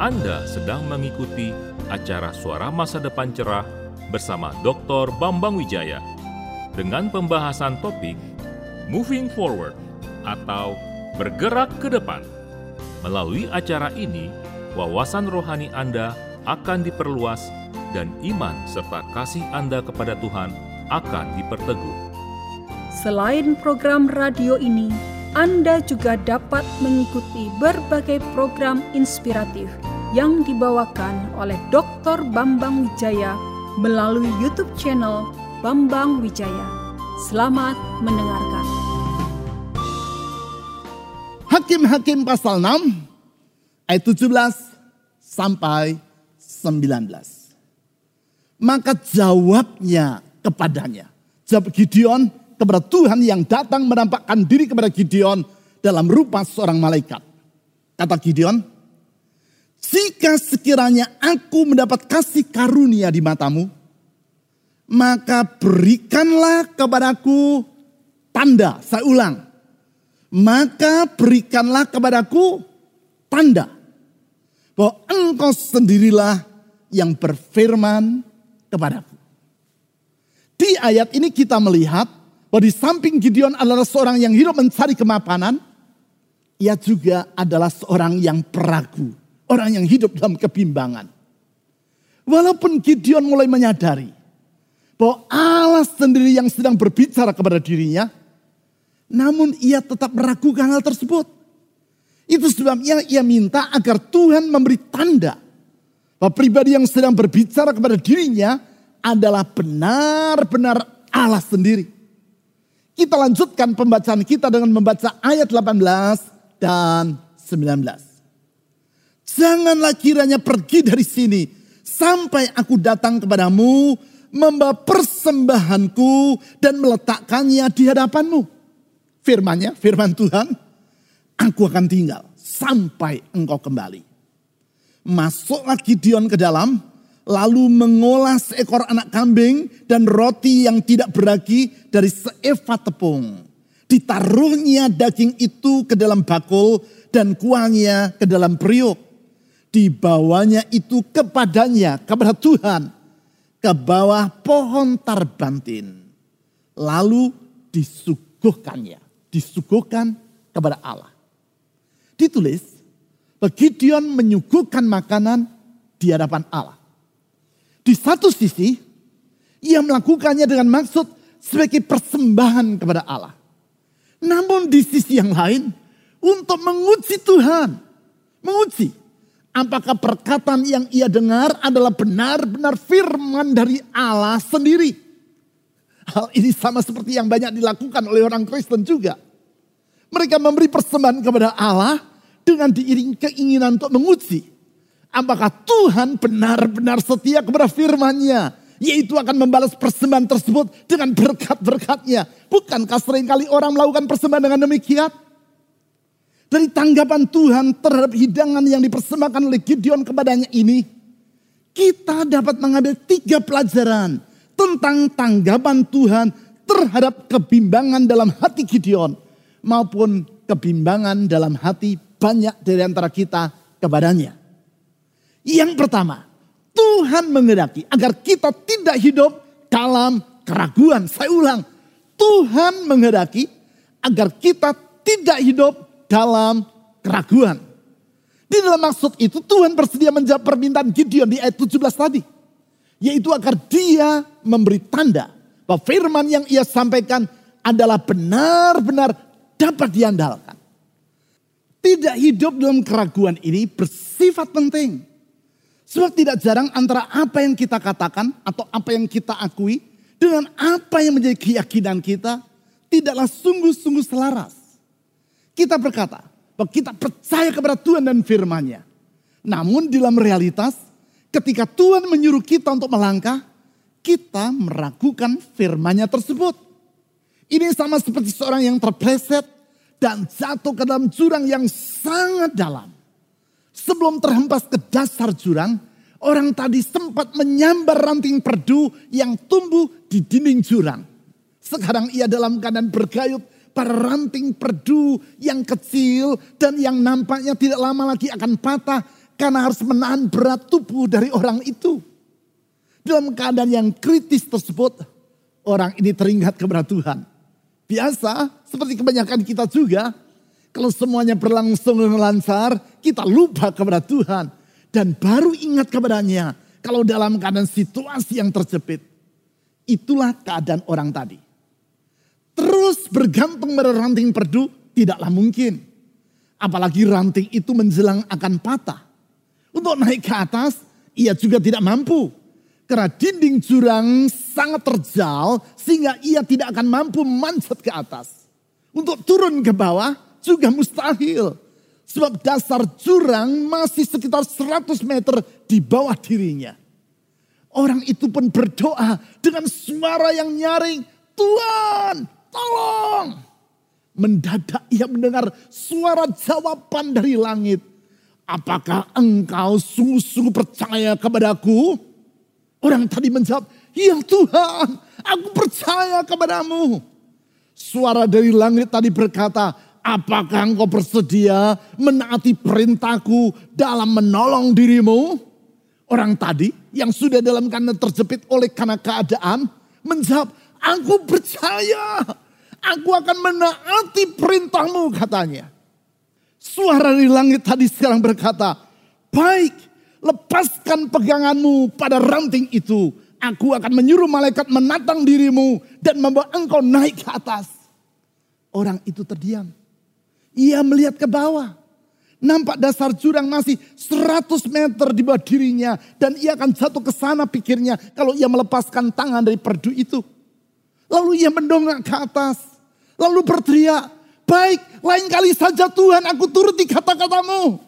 Anda sedang mengikuti acara Suara Masa Depan Cerah bersama Dr. Bambang Wijaya dengan pembahasan topik Moving Forward atau Bergerak ke Depan. Melalui acara ini, wawasan rohani Anda akan diperluas dan iman serta kasih Anda kepada Tuhan akan diperteguh. Selain program radio ini, Anda juga dapat mengikuti berbagai program inspiratif yang dibawakan oleh Dr. Bambang Wijaya melalui YouTube channel Bambang Wijaya. Selamat mendengarkan. Hakim-Hakim pasal 6 ayat 17 sampai 19. Maka jawabnya kepadanya. Jawab Gideon kepada Tuhan yang datang menampakkan diri kepada Gideon dalam rupa seorang malaikat. Kata Gideon, jika sekiranya aku mendapat kasih karunia di matamu, maka berikanlah kepadaku tanda. Saya ulang. Maka berikanlah kepadaku tanda. Bahwa engkau sendirilah yang berfirman kepadaku. Di ayat ini kita melihat bahwa di samping Gideon adalah seorang yang hidup mencari kemapanan, ia juga adalah seorang yang peragu orang yang hidup dalam kebimbangan. Walaupun Gideon mulai menyadari bahwa Allah sendiri yang sedang berbicara kepada dirinya, namun ia tetap meragukan hal tersebut. Itu sebabnya ia minta agar Tuhan memberi tanda bahwa pribadi yang sedang berbicara kepada dirinya adalah benar-benar Allah sendiri. Kita lanjutkan pembacaan kita dengan membaca ayat 18 dan 19. Janganlah kiranya pergi dari sini sampai aku datang kepadamu membawa persembahanku dan meletakkannya di hadapanmu. Firmannya, firman Tuhan, aku akan tinggal sampai engkau kembali. Masuklah Gideon ke dalam, lalu mengolah seekor anak kambing dan roti yang tidak beragi dari seeva tepung. Ditaruhnya daging itu ke dalam bakul dan kuahnya ke dalam periuk dibawanya itu kepadanya, kepada Tuhan, ke bawah pohon tarbantin. Lalu disuguhkannya, disuguhkan kepada Allah. Ditulis, Gideon menyuguhkan makanan di hadapan Allah. Di satu sisi, ia melakukannya dengan maksud sebagai persembahan kepada Allah. Namun di sisi yang lain, untuk menguji Tuhan. Menguji Apakah perkataan yang ia dengar adalah benar-benar firman dari Allah sendiri? Hal ini sama seperti yang banyak dilakukan oleh orang Kristen juga. Mereka memberi persembahan kepada Allah dengan diiringi keinginan untuk menguji. Apakah Tuhan benar-benar setia kepada firman-Nya? Yaitu akan membalas persembahan tersebut dengan berkat-berkatnya. Bukankah sering kali orang melakukan persembahan dengan demikian? Dari tanggapan Tuhan terhadap hidangan yang dipersembahkan oleh Gideon kepadanya ini, kita dapat mengambil tiga pelajaran tentang tanggapan Tuhan terhadap kebimbangan dalam hati Gideon maupun kebimbangan dalam hati banyak dari antara kita kepadanya. Yang pertama, Tuhan menghendaki agar kita tidak hidup dalam keraguan. Saya ulang, Tuhan menghendaki agar kita tidak hidup dalam keraguan. Di dalam maksud itu Tuhan bersedia menjawab permintaan Gideon di ayat 17 tadi. Yaitu agar dia memberi tanda bahwa firman yang ia sampaikan adalah benar-benar dapat diandalkan. Tidak hidup dalam keraguan ini bersifat penting. Sebab tidak jarang antara apa yang kita katakan atau apa yang kita akui dengan apa yang menjadi keyakinan kita tidaklah sungguh-sungguh selaras. Kita berkata bahwa kita percaya kepada Tuhan dan firman-Nya. Namun dalam realitas ketika Tuhan menyuruh kita untuk melangkah, kita meragukan firman-Nya tersebut. Ini sama seperti seorang yang terpleset dan jatuh ke dalam jurang yang sangat dalam. Sebelum terhempas ke dasar jurang, orang tadi sempat menyambar ranting perdu yang tumbuh di dinding jurang. Sekarang ia dalam keadaan bergayut para ranting perdu yang kecil dan yang nampaknya tidak lama lagi akan patah Karena harus menahan berat tubuh dari orang itu. Dalam keadaan yang kritis tersebut, orang ini teringat kepada Tuhan. Biasa, seperti kebanyakan kita juga, kalau semuanya berlangsung dengan lancar, kita lupa kepada Tuhan. Dan baru ingat kepadanya kalau dalam keadaan situasi yang terjepit. Itulah keadaan orang tadi. Terus bergantung pada ranting perdu tidaklah mungkin. Apalagi ranting itu menjelang akan patah. Untuk naik ke atas, ia juga tidak mampu. Karena dinding jurang sangat terjal sehingga ia tidak akan mampu manjat ke atas. Untuk turun ke bawah juga mustahil. Sebab dasar jurang masih sekitar 100 meter di bawah dirinya. Orang itu pun berdoa dengan suara yang nyaring. Tuhan tolong. Mendadak ia mendengar suara jawaban dari langit. Apakah engkau sungguh-sungguh percaya kepadaku? Orang tadi menjawab, ya Tuhan, aku percaya kepadamu. Suara dari langit tadi berkata, apakah engkau bersedia menaati perintahku dalam menolong dirimu? Orang tadi yang sudah dalam keadaan terjepit oleh karena keadaan menjawab, aku percaya, aku akan menaati perintahmu katanya. Suara dari langit tadi sekarang berkata, baik lepaskan peganganmu pada ranting itu. Aku akan menyuruh malaikat menatang dirimu dan membawa engkau naik ke atas. Orang itu terdiam. Ia melihat ke bawah. Nampak dasar jurang masih 100 meter di bawah dirinya. Dan ia akan jatuh ke sana pikirnya kalau ia melepaskan tangan dari perdu itu. Lalu ia mendongak ke atas. Lalu berteriak, Baik, lain kali saja Tuhan aku turuti kata-katamu.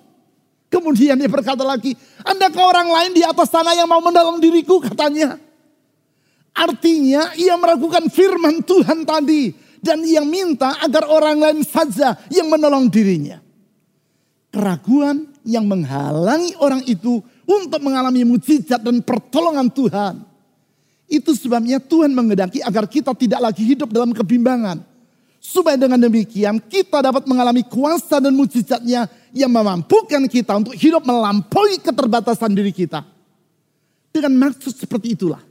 Kemudian dia berkata lagi, Anda ke orang lain di atas sana yang mau menolong diriku katanya. Artinya ia meragukan firman Tuhan tadi. Dan ia minta agar orang lain saja yang menolong dirinya. Keraguan yang menghalangi orang itu untuk mengalami mujizat dan pertolongan Tuhan. Itu sebabnya Tuhan mengedaki agar kita tidak lagi hidup dalam kebimbangan Supaya dengan demikian kita dapat mengalami kuasa dan mujizatnya yang memampukan kita untuk hidup melampaui keterbatasan diri kita. Dengan maksud seperti itulah.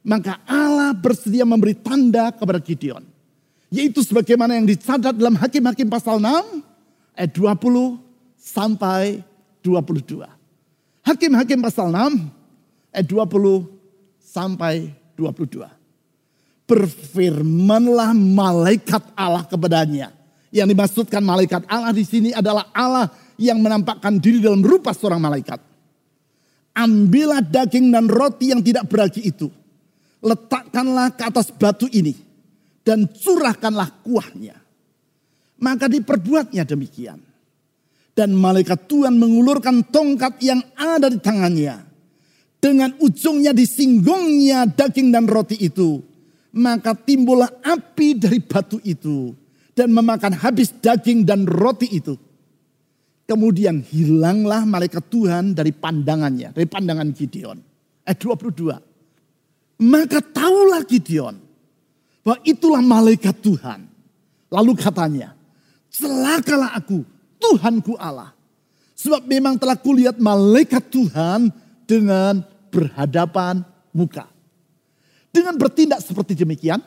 Maka Allah bersedia memberi tanda kepada Gideon. Yaitu sebagaimana yang dicatat dalam Hakim-Hakim pasal 6 ayat 20 sampai 22. Hakim-Hakim pasal 6 ayat 20 sampai 22 berfirmanlah malaikat Allah kepadanya. Yang dimaksudkan malaikat Allah di sini adalah Allah yang menampakkan diri dalam rupa seorang malaikat. Ambillah daging dan roti yang tidak beragi itu. Letakkanlah ke atas batu ini. Dan curahkanlah kuahnya. Maka diperbuatnya demikian. Dan malaikat Tuhan mengulurkan tongkat yang ada di tangannya. Dengan ujungnya disinggungnya daging dan roti itu maka timbullah api dari batu itu dan memakan habis daging dan roti itu. Kemudian hilanglah malaikat Tuhan dari pandangannya, dari pandangan Gideon. Ayat 22. Maka tahulah Gideon bahwa itulah malaikat Tuhan. Lalu katanya, celakalah aku, Tuhanku Allah. Sebab memang telah kulihat malaikat Tuhan dengan berhadapan muka. Dengan bertindak seperti demikian,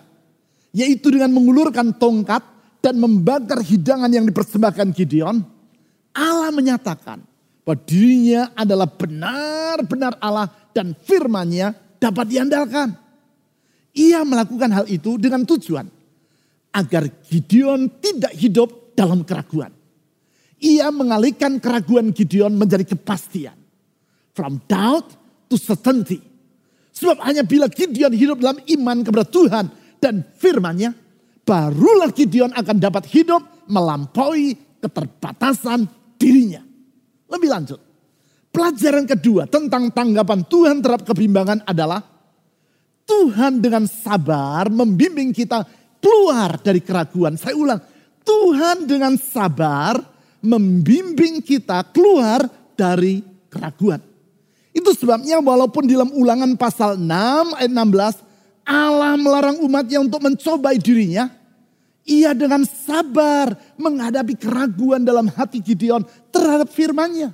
yaitu dengan mengulurkan tongkat dan membakar hidangan yang dipersembahkan Gideon, Allah menyatakan bahwa dirinya adalah benar-benar Allah dan firmannya dapat diandalkan. Ia melakukan hal itu dengan tujuan agar Gideon tidak hidup dalam keraguan. Ia mengalihkan keraguan Gideon menjadi kepastian. From doubt to certainty Sebab hanya bila Gideon hidup dalam iman kepada Tuhan dan firmannya, barulah Gideon akan dapat hidup melampaui keterbatasan dirinya. Lebih lanjut, pelajaran kedua tentang tanggapan Tuhan terhadap kebimbangan adalah Tuhan dengan sabar membimbing kita keluar dari keraguan. Saya ulang, Tuhan dengan sabar membimbing kita keluar dari keraguan. Itu sebabnya walaupun dalam ulangan pasal 6 ayat 16 Allah melarang umatnya untuk mencobai dirinya. Ia dengan sabar menghadapi keraguan dalam hati Gideon terhadap firmannya.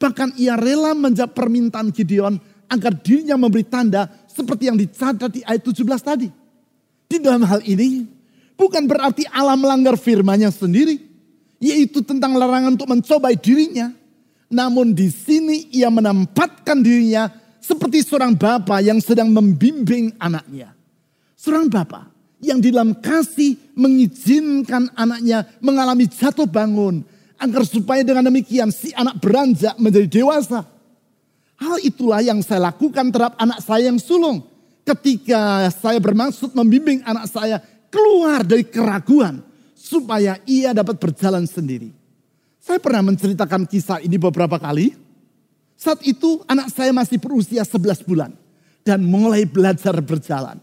Bahkan ia rela menjawab permintaan Gideon agar dirinya memberi tanda seperti yang dicatat di ayat 17 tadi. Di dalam hal ini bukan berarti Allah melanggar firman-Nya sendiri, yaitu tentang larangan untuk mencobai dirinya. Namun di sini ia menempatkan dirinya seperti seorang bapak yang sedang membimbing anaknya. Seorang bapak yang di dalam kasih mengizinkan anaknya mengalami jatuh bangun. Agar supaya dengan demikian si anak beranjak menjadi dewasa. Hal itulah yang saya lakukan terhadap anak saya yang sulung. Ketika saya bermaksud membimbing anak saya keluar dari keraguan. Supaya ia dapat berjalan sendiri. Saya pernah menceritakan kisah ini beberapa kali. Saat itu anak saya masih berusia 11 bulan. Dan mulai belajar berjalan.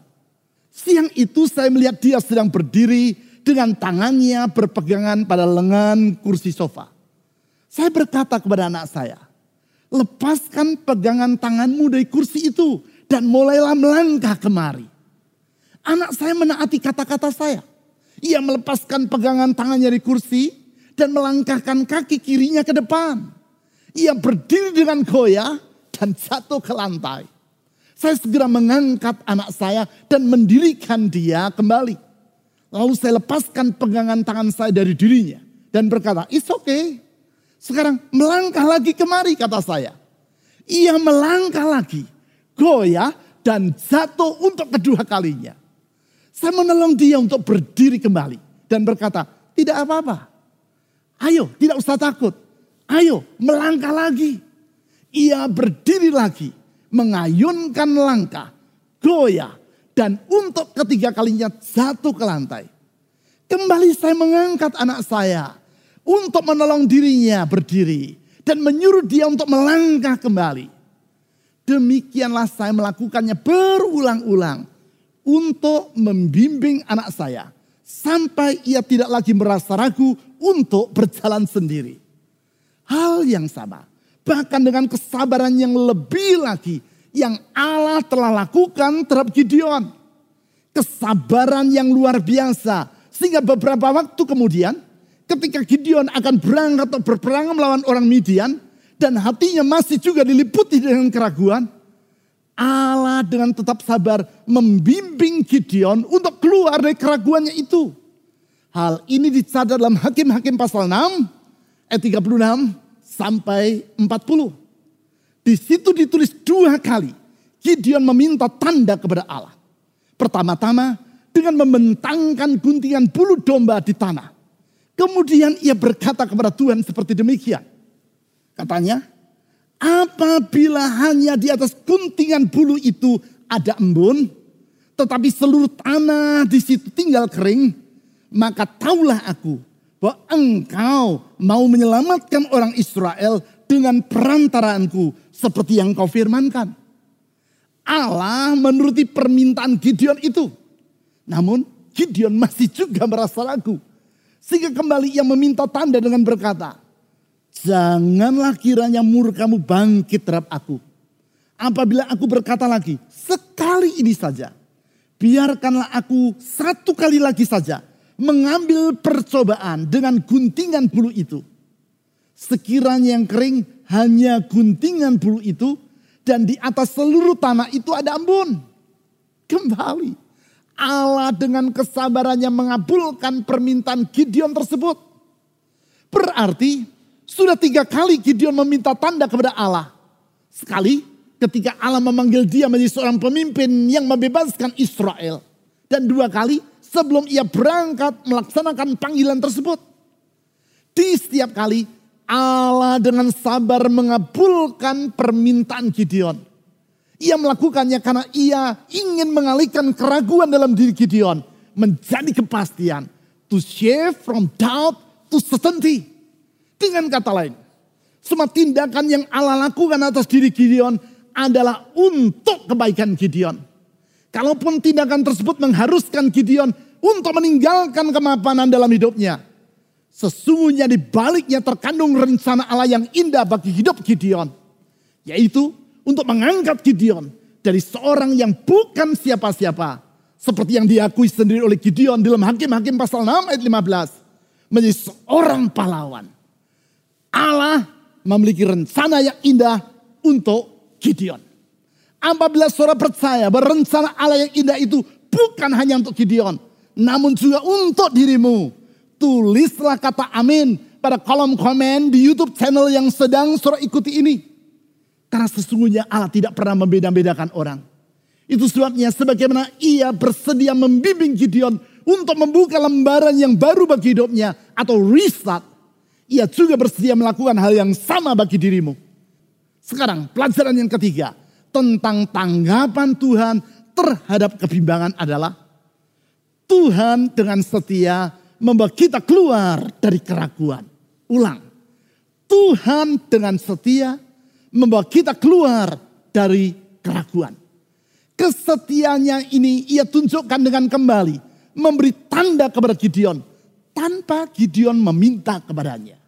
Siang itu saya melihat dia sedang berdiri dengan tangannya berpegangan pada lengan kursi sofa. Saya berkata kepada anak saya, lepaskan pegangan tanganmu dari kursi itu dan mulailah melangkah kemari. Anak saya menaati kata-kata saya. Ia melepaskan pegangan tangannya dari kursi dan melangkahkan kaki kirinya ke depan. Ia berdiri dengan goyah dan jatuh ke lantai. Saya segera mengangkat anak saya dan mendirikan dia kembali. Lalu saya lepaskan pegangan tangan saya dari dirinya. Dan berkata, it's okay. Sekarang melangkah lagi kemari kata saya. Ia melangkah lagi. Goyah dan jatuh untuk kedua kalinya. Saya menolong dia untuk berdiri kembali. Dan berkata, tidak apa-apa. Ayo, tidak usah takut. Ayo, melangkah lagi. Ia berdiri lagi mengayunkan langkah, goyah, dan untuk ketiga kalinya jatuh ke lantai. Kembali saya mengangkat anak saya untuk menolong dirinya berdiri dan menyuruh dia untuk melangkah kembali. Demikianlah saya melakukannya berulang-ulang untuk membimbing anak saya sampai ia tidak lagi merasa ragu untuk berjalan sendiri. Hal yang sama Bahkan dengan kesabaran yang lebih lagi yang Allah telah lakukan terhadap Gideon. Kesabaran yang luar biasa. Sehingga beberapa waktu kemudian ketika Gideon akan berangkat atau berperang melawan orang Midian. Dan hatinya masih juga diliputi dengan keraguan. Allah dengan tetap sabar membimbing Gideon untuk keluar dari keraguannya itu. Hal ini dicatat dalam Hakim-Hakim pasal 6 ayat 36 sampai 40. Di situ ditulis dua kali. Gideon meminta tanda kepada Allah. Pertama-tama dengan membentangkan guntingan bulu domba di tanah. Kemudian ia berkata kepada Tuhan seperti demikian. Katanya, apabila hanya di atas guntingan bulu itu ada embun, tetapi seluruh tanah di situ tinggal kering, maka taulah aku bahwa engkau mau menyelamatkan orang Israel dengan perantaraanku seperti yang kau firmankan. Allah menuruti permintaan Gideon itu. Namun Gideon masih juga merasa ragu. Sehingga kembali ia meminta tanda dengan berkata, Janganlah kiranya murkamu bangkit terhadap aku. Apabila aku berkata lagi, sekali ini saja. Biarkanlah aku satu kali lagi saja mengambil percobaan dengan guntingan bulu itu. Sekiranya yang kering hanya guntingan bulu itu dan di atas seluruh tanah itu ada embun. Kembali Allah dengan kesabarannya mengabulkan permintaan Gideon tersebut. Berarti sudah tiga kali Gideon meminta tanda kepada Allah. Sekali ketika Allah memanggil dia menjadi seorang pemimpin yang membebaskan Israel. Dan dua kali sebelum ia berangkat melaksanakan panggilan tersebut. Di setiap kali Allah dengan sabar mengabulkan permintaan Gideon. Ia melakukannya karena ia ingin mengalihkan keraguan dalam diri Gideon menjadi kepastian. To shift from doubt to certainty. Dengan kata lain, semua tindakan yang Allah lakukan atas diri Gideon adalah untuk kebaikan Gideon. Kalaupun tindakan tersebut mengharuskan Gideon untuk meninggalkan kemapanan dalam hidupnya. Sesungguhnya di baliknya terkandung rencana Allah yang indah bagi hidup Gideon. Yaitu untuk mengangkat Gideon dari seorang yang bukan siapa-siapa. Seperti yang diakui sendiri oleh Gideon dalam Hakim-Hakim pasal 6 ayat 15. Menjadi seorang pahlawan. Allah memiliki rencana yang indah untuk Gideon. Apabila saudara percaya bahwa rencana Allah yang indah itu bukan hanya untuk Gideon, namun juga untuk dirimu. Tulislah kata amin pada kolom komen di YouTube channel yang sedang saudara ikuti ini. Karena sesungguhnya Allah tidak pernah membeda-bedakan orang. Itu sebabnya sebagaimana ia bersedia membimbing Gideon untuk membuka lembaran yang baru bagi hidupnya atau restart. Ia juga bersedia melakukan hal yang sama bagi dirimu. Sekarang pelajaran yang ketiga tentang tanggapan Tuhan terhadap kebimbangan adalah Tuhan dengan setia membawa kita keluar dari keraguan. Ulang. Tuhan dengan setia membawa kita keluar dari keraguan. Kesetiaannya ini ia tunjukkan dengan kembali memberi tanda kepada Gideon tanpa Gideon meminta kepadanya.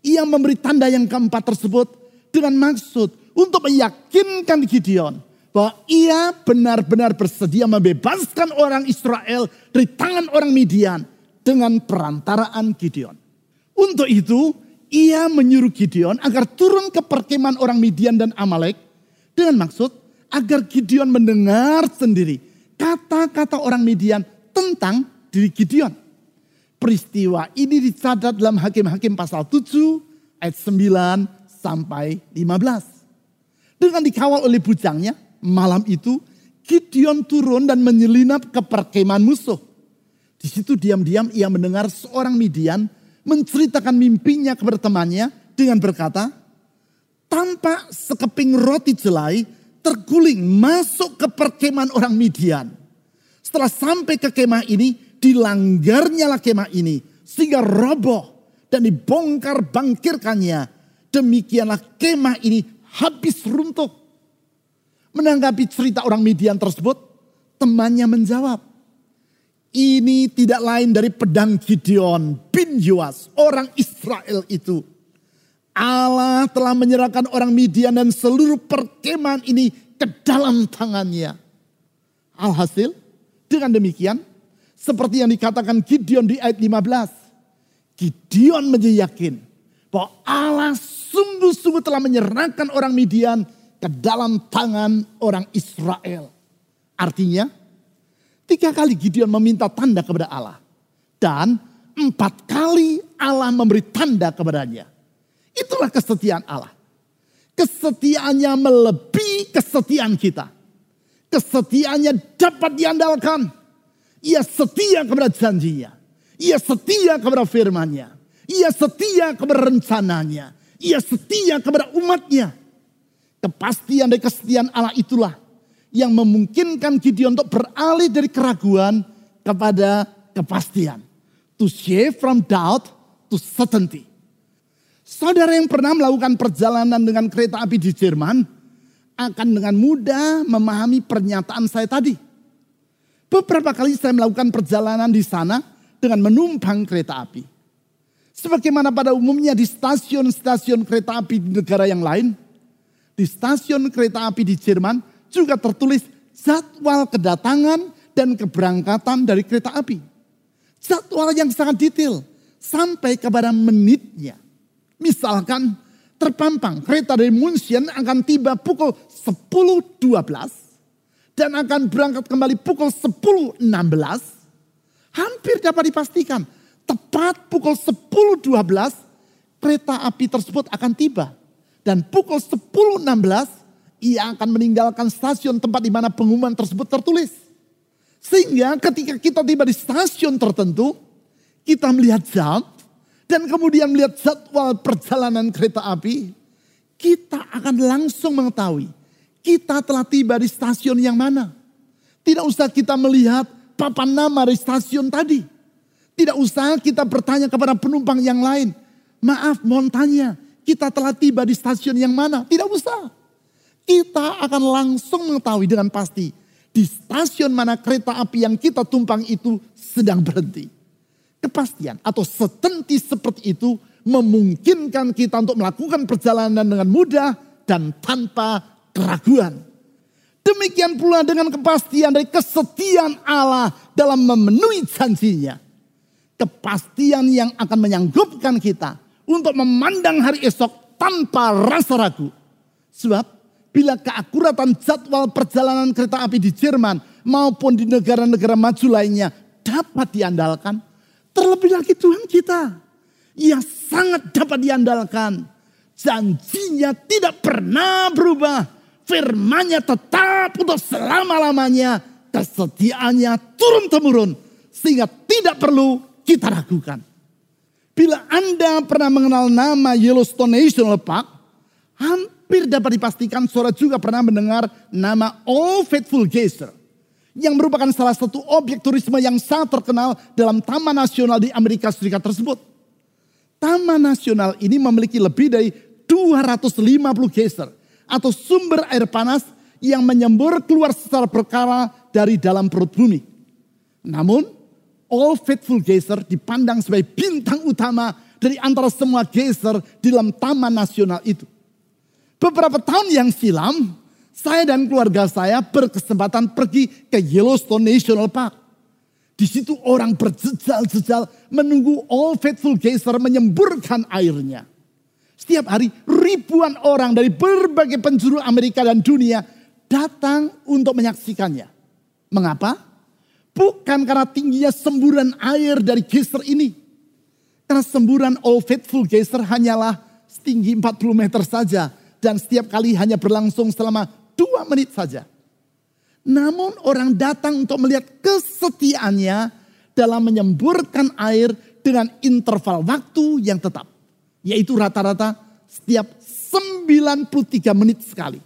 Ia memberi tanda yang keempat tersebut dengan maksud untuk meyakinkan Gideon bahwa ia benar-benar bersedia membebaskan orang Israel dari tangan orang Midian dengan perantaraan Gideon. Untuk itu, ia menyuruh Gideon agar turun ke perkemahan orang Midian dan Amalek dengan maksud agar Gideon mendengar sendiri kata-kata orang Midian tentang diri Gideon. Peristiwa ini dicatat dalam Hakim-Hakim pasal 7 ayat 9 sampai 15. Dengan dikawal oleh bujangnya, malam itu Gideon turun dan menyelinap ke perkemahan musuh. Di situ diam-diam ia mendengar seorang Midian menceritakan mimpinya kepada temannya dengan berkata, tanpa sekeping roti jelai terguling masuk ke perkemahan orang Midian. Setelah sampai ke kemah ini, dilanggarnya lah kemah ini sehingga roboh dan dibongkar bangkirkannya. Demikianlah kemah ini habis runtuh. Menanggapi cerita orang Midian tersebut, temannya menjawab, ini tidak lain dari pedang Gideon bin Yoas, orang Israel itu. Allah telah menyerahkan orang Midian dan seluruh perkemahan ini ke dalam tangannya. Alhasil, dengan demikian, seperti yang dikatakan Gideon di ayat 15. Gideon menjadi yakin bahwa Allah sungguh-sungguh telah menyerahkan orang Midian ke dalam tangan orang Israel. Artinya, tiga kali Gideon meminta tanda kepada Allah. Dan empat kali Allah memberi tanda kepadanya. Itulah kesetiaan Allah. Kesetiaannya melebihi kesetiaan kita. Kesetiaannya dapat diandalkan ia setia kepada janjinya. Ia setia kepada firmannya. Ia setia kepada rencananya. Ia setia kepada umatnya. Kepastian dari kesetiaan Allah itulah yang memungkinkan Gideon untuk beralih dari keraguan kepada kepastian. To shift from doubt to certainty. Saudara yang pernah melakukan perjalanan dengan kereta api di Jerman akan dengan mudah memahami pernyataan saya tadi Beberapa kali saya melakukan perjalanan di sana dengan menumpang kereta api. Sebagaimana pada umumnya di stasiun-stasiun kereta api di negara yang lain, di stasiun kereta api di Jerman juga tertulis jadwal kedatangan dan keberangkatan dari kereta api. Jadwal yang sangat detail sampai kepada menitnya. Misalkan terpampang kereta dari München akan tiba pukul 10.12 dan akan berangkat kembali pukul 10.16, hampir dapat dipastikan tepat pukul 10.12 kereta api tersebut akan tiba. Dan pukul 10.16 ia akan meninggalkan stasiun tempat di mana pengumuman tersebut tertulis. Sehingga ketika kita tiba di stasiun tertentu, kita melihat jam dan kemudian melihat jadwal perjalanan kereta api, kita akan langsung mengetahui kita telah tiba di stasiun yang mana. Tidak usah kita melihat papan nama di stasiun tadi. Tidak usah kita bertanya kepada penumpang yang lain. Maaf, mohon tanya, kita telah tiba di stasiun yang mana? Tidak usah. Kita akan langsung mengetahui dengan pasti di stasiun mana kereta api yang kita tumpang itu sedang berhenti. Kepastian atau setenti seperti itu memungkinkan kita untuk melakukan perjalanan dengan mudah dan tanpa keraguan. Demikian pula dengan kepastian dari kesetiaan Allah dalam memenuhi janjinya. Kepastian yang akan menyanggupkan kita untuk memandang hari esok tanpa rasa ragu. Sebab bila keakuratan jadwal perjalanan kereta api di Jerman maupun di negara-negara maju lainnya dapat diandalkan, terlebih lagi Tuhan kita yang sangat dapat diandalkan. Janjinya tidak pernah berubah. Firmannya tetap untuk selama-lamanya. Kesetiaannya turun-temurun. Sehingga tidak perlu kita ragukan. Bila Anda pernah mengenal nama Yellowstone National Park, hampir dapat dipastikan saudara juga pernah mendengar nama All Faithful Geyser. Yang merupakan salah satu objek turisme yang sangat terkenal dalam Taman Nasional di Amerika Serikat tersebut. Taman Nasional ini memiliki lebih dari 250 geyser atau sumber air panas yang menyembur keluar secara berkala dari dalam perut bumi. Namun, All Faithful Geyser dipandang sebagai bintang utama dari antara semua geyser di dalam Taman Nasional itu. Beberapa tahun yang silam, saya dan keluarga saya berkesempatan pergi ke Yellowstone National Park. Di situ orang berjejal-jejal menunggu All Faithful Geyser menyemburkan airnya. Setiap hari ribuan orang dari berbagai penjuru Amerika dan dunia datang untuk menyaksikannya. Mengapa? Bukan karena tingginya semburan air dari geyser ini. Karena semburan All Faithful Geyser hanyalah setinggi 40 meter saja. Dan setiap kali hanya berlangsung selama dua menit saja. Namun orang datang untuk melihat kesetiaannya dalam menyemburkan air dengan interval waktu yang tetap. Yaitu rata-rata setiap 93 menit sekali.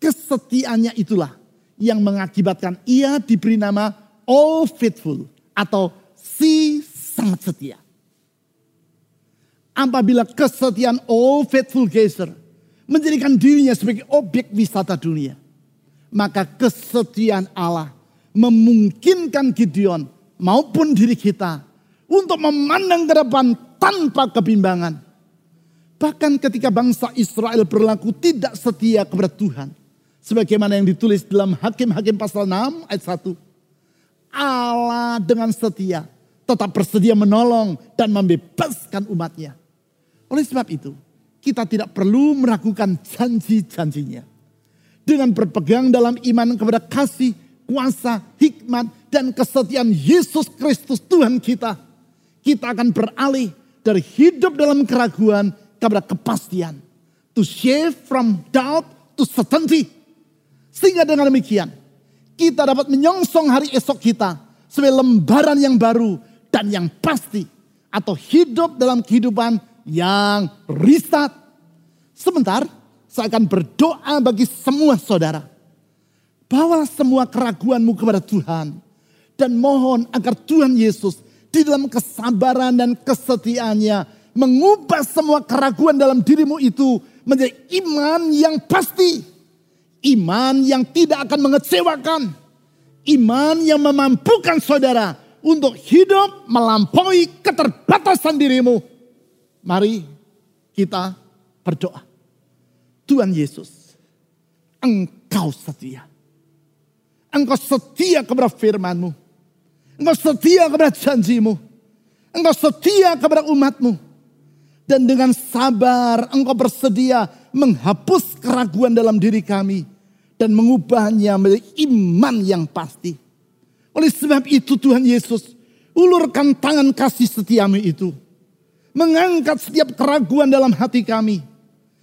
Kesetiaannya itulah yang mengakibatkan ia diberi nama all faithful atau si sangat setia. Apabila kesetiaan all faithful geyser menjadikan dirinya sebagai objek wisata dunia. Maka kesetiaan Allah memungkinkan Gideon maupun diri kita untuk memandang ke depan tanpa kebimbangan. Bahkan ketika bangsa Israel berlaku tidak setia kepada Tuhan Sebagaimana yang ditulis dalam Hakim-Hakim pasal 6 ayat 1. Allah dengan setia tetap bersedia menolong dan membebaskan umatnya. Oleh sebab itu, kita tidak perlu meragukan janji-janjinya. Dengan berpegang dalam iman kepada kasih, kuasa, hikmat, dan kesetiaan Yesus Kristus Tuhan kita. Kita akan beralih dari hidup dalam keraguan kepada kepastian. To shift from doubt to certainty. Sehingga dengan demikian kita dapat menyongsong hari esok kita sebagai lembaran yang baru dan yang pasti atau hidup dalam kehidupan yang riset. Sebentar, saya akan berdoa bagi semua saudara. Bawalah semua keraguanmu kepada Tuhan. Dan mohon agar Tuhan Yesus di dalam kesabaran dan kesetiaannya mengubah semua keraguan dalam dirimu itu menjadi iman yang pasti Iman yang tidak akan mengecewakan. Iman yang memampukan saudara untuk hidup melampaui keterbatasan dirimu. Mari kita berdoa. Tuhan Yesus, Engkau setia. Engkau setia kepada firmanmu. Engkau setia kepada janjimu. Engkau setia kepada umatmu. Dan dengan sabar engkau bersedia menghapus keraguan dalam diri kami dan mengubahnya menjadi iman yang pasti. Oleh sebab itu Tuhan Yesus ulurkan tangan kasih setiamu itu. Mengangkat setiap keraguan dalam hati kami.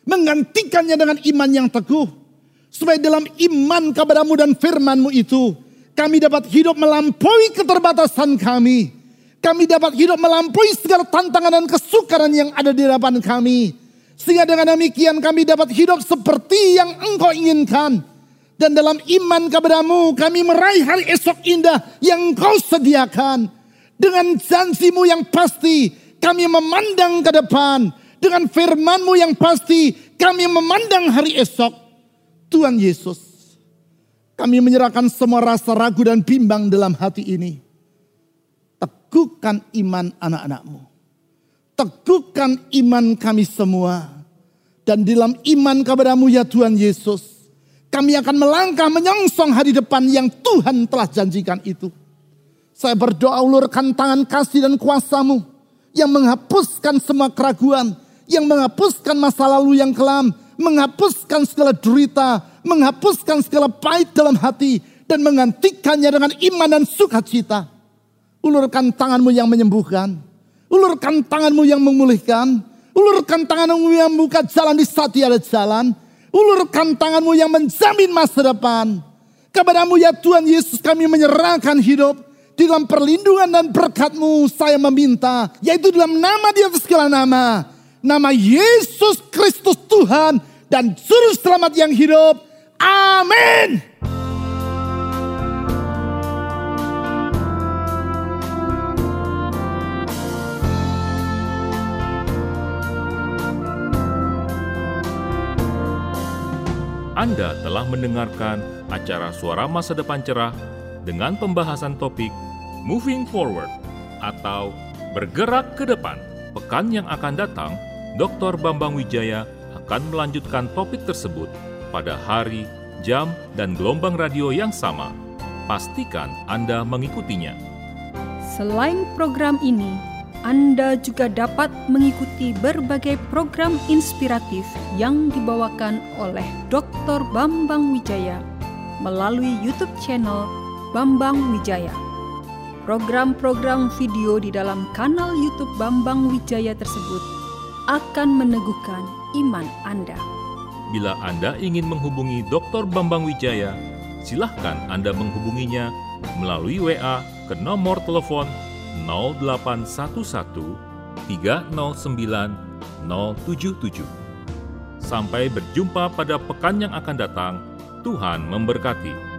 Menggantikannya dengan iman yang teguh. Supaya dalam iman kepadamu dan firmanmu itu. Kami dapat hidup melampaui keterbatasan kami. Kami dapat hidup melampaui segala tantangan dan kesukaran yang ada di hadapan kami. Sehingga dengan demikian kami dapat hidup seperti yang engkau inginkan dan dalam iman kepadamu kami meraih hari esok indah yang kau sediakan. Dengan janjimu yang pasti kami memandang ke depan. Dengan firmanmu yang pasti kami memandang hari esok. Tuhan Yesus kami menyerahkan semua rasa ragu dan bimbang dalam hati ini. Teguhkan iman anak-anakmu. Teguhkan iman kami semua. Dan dalam iman kepadamu ya Tuhan Yesus kami akan melangkah menyongsong hari depan yang Tuhan telah janjikan itu. Saya berdoa ulurkan tangan kasih dan kuasamu yang menghapuskan semua keraguan, yang menghapuskan masa lalu yang kelam, menghapuskan segala derita, menghapuskan segala pahit dalam hati, dan menggantikannya dengan iman dan sukacita. Ulurkan tanganmu yang menyembuhkan. Ulurkan tanganmu yang memulihkan. Ulurkan tanganmu yang membuka jalan di saat tiada jalan. Ulurkan tanganmu yang menjamin masa depan. Kepadamu ya Tuhan Yesus kami menyerahkan hidup. Di dalam perlindungan dan berkatmu saya meminta. Yaitu dalam nama di atas segala nama. Nama Yesus Kristus Tuhan dan Juru Selamat yang hidup. Amin. Anda telah mendengarkan acara Suara Masa Depan Cerah dengan pembahasan topik Moving Forward atau Bergerak ke Depan. Pekan yang akan datang, Dr. Bambang Wijaya akan melanjutkan topik tersebut pada hari, jam, dan gelombang radio yang sama. Pastikan Anda mengikutinya. Selain program ini, anda juga dapat mengikuti berbagai program inspiratif yang dibawakan oleh Dr. Bambang Wijaya melalui YouTube channel Bambang Wijaya. Program-program video di dalam kanal YouTube Bambang Wijaya tersebut akan meneguhkan iman Anda. Bila Anda ingin menghubungi Dr. Bambang Wijaya, silahkan Anda menghubunginya melalui WA ke nomor telepon 0811 309 077. Sampai berjumpa pada pekan yang akan datang. Tuhan memberkati.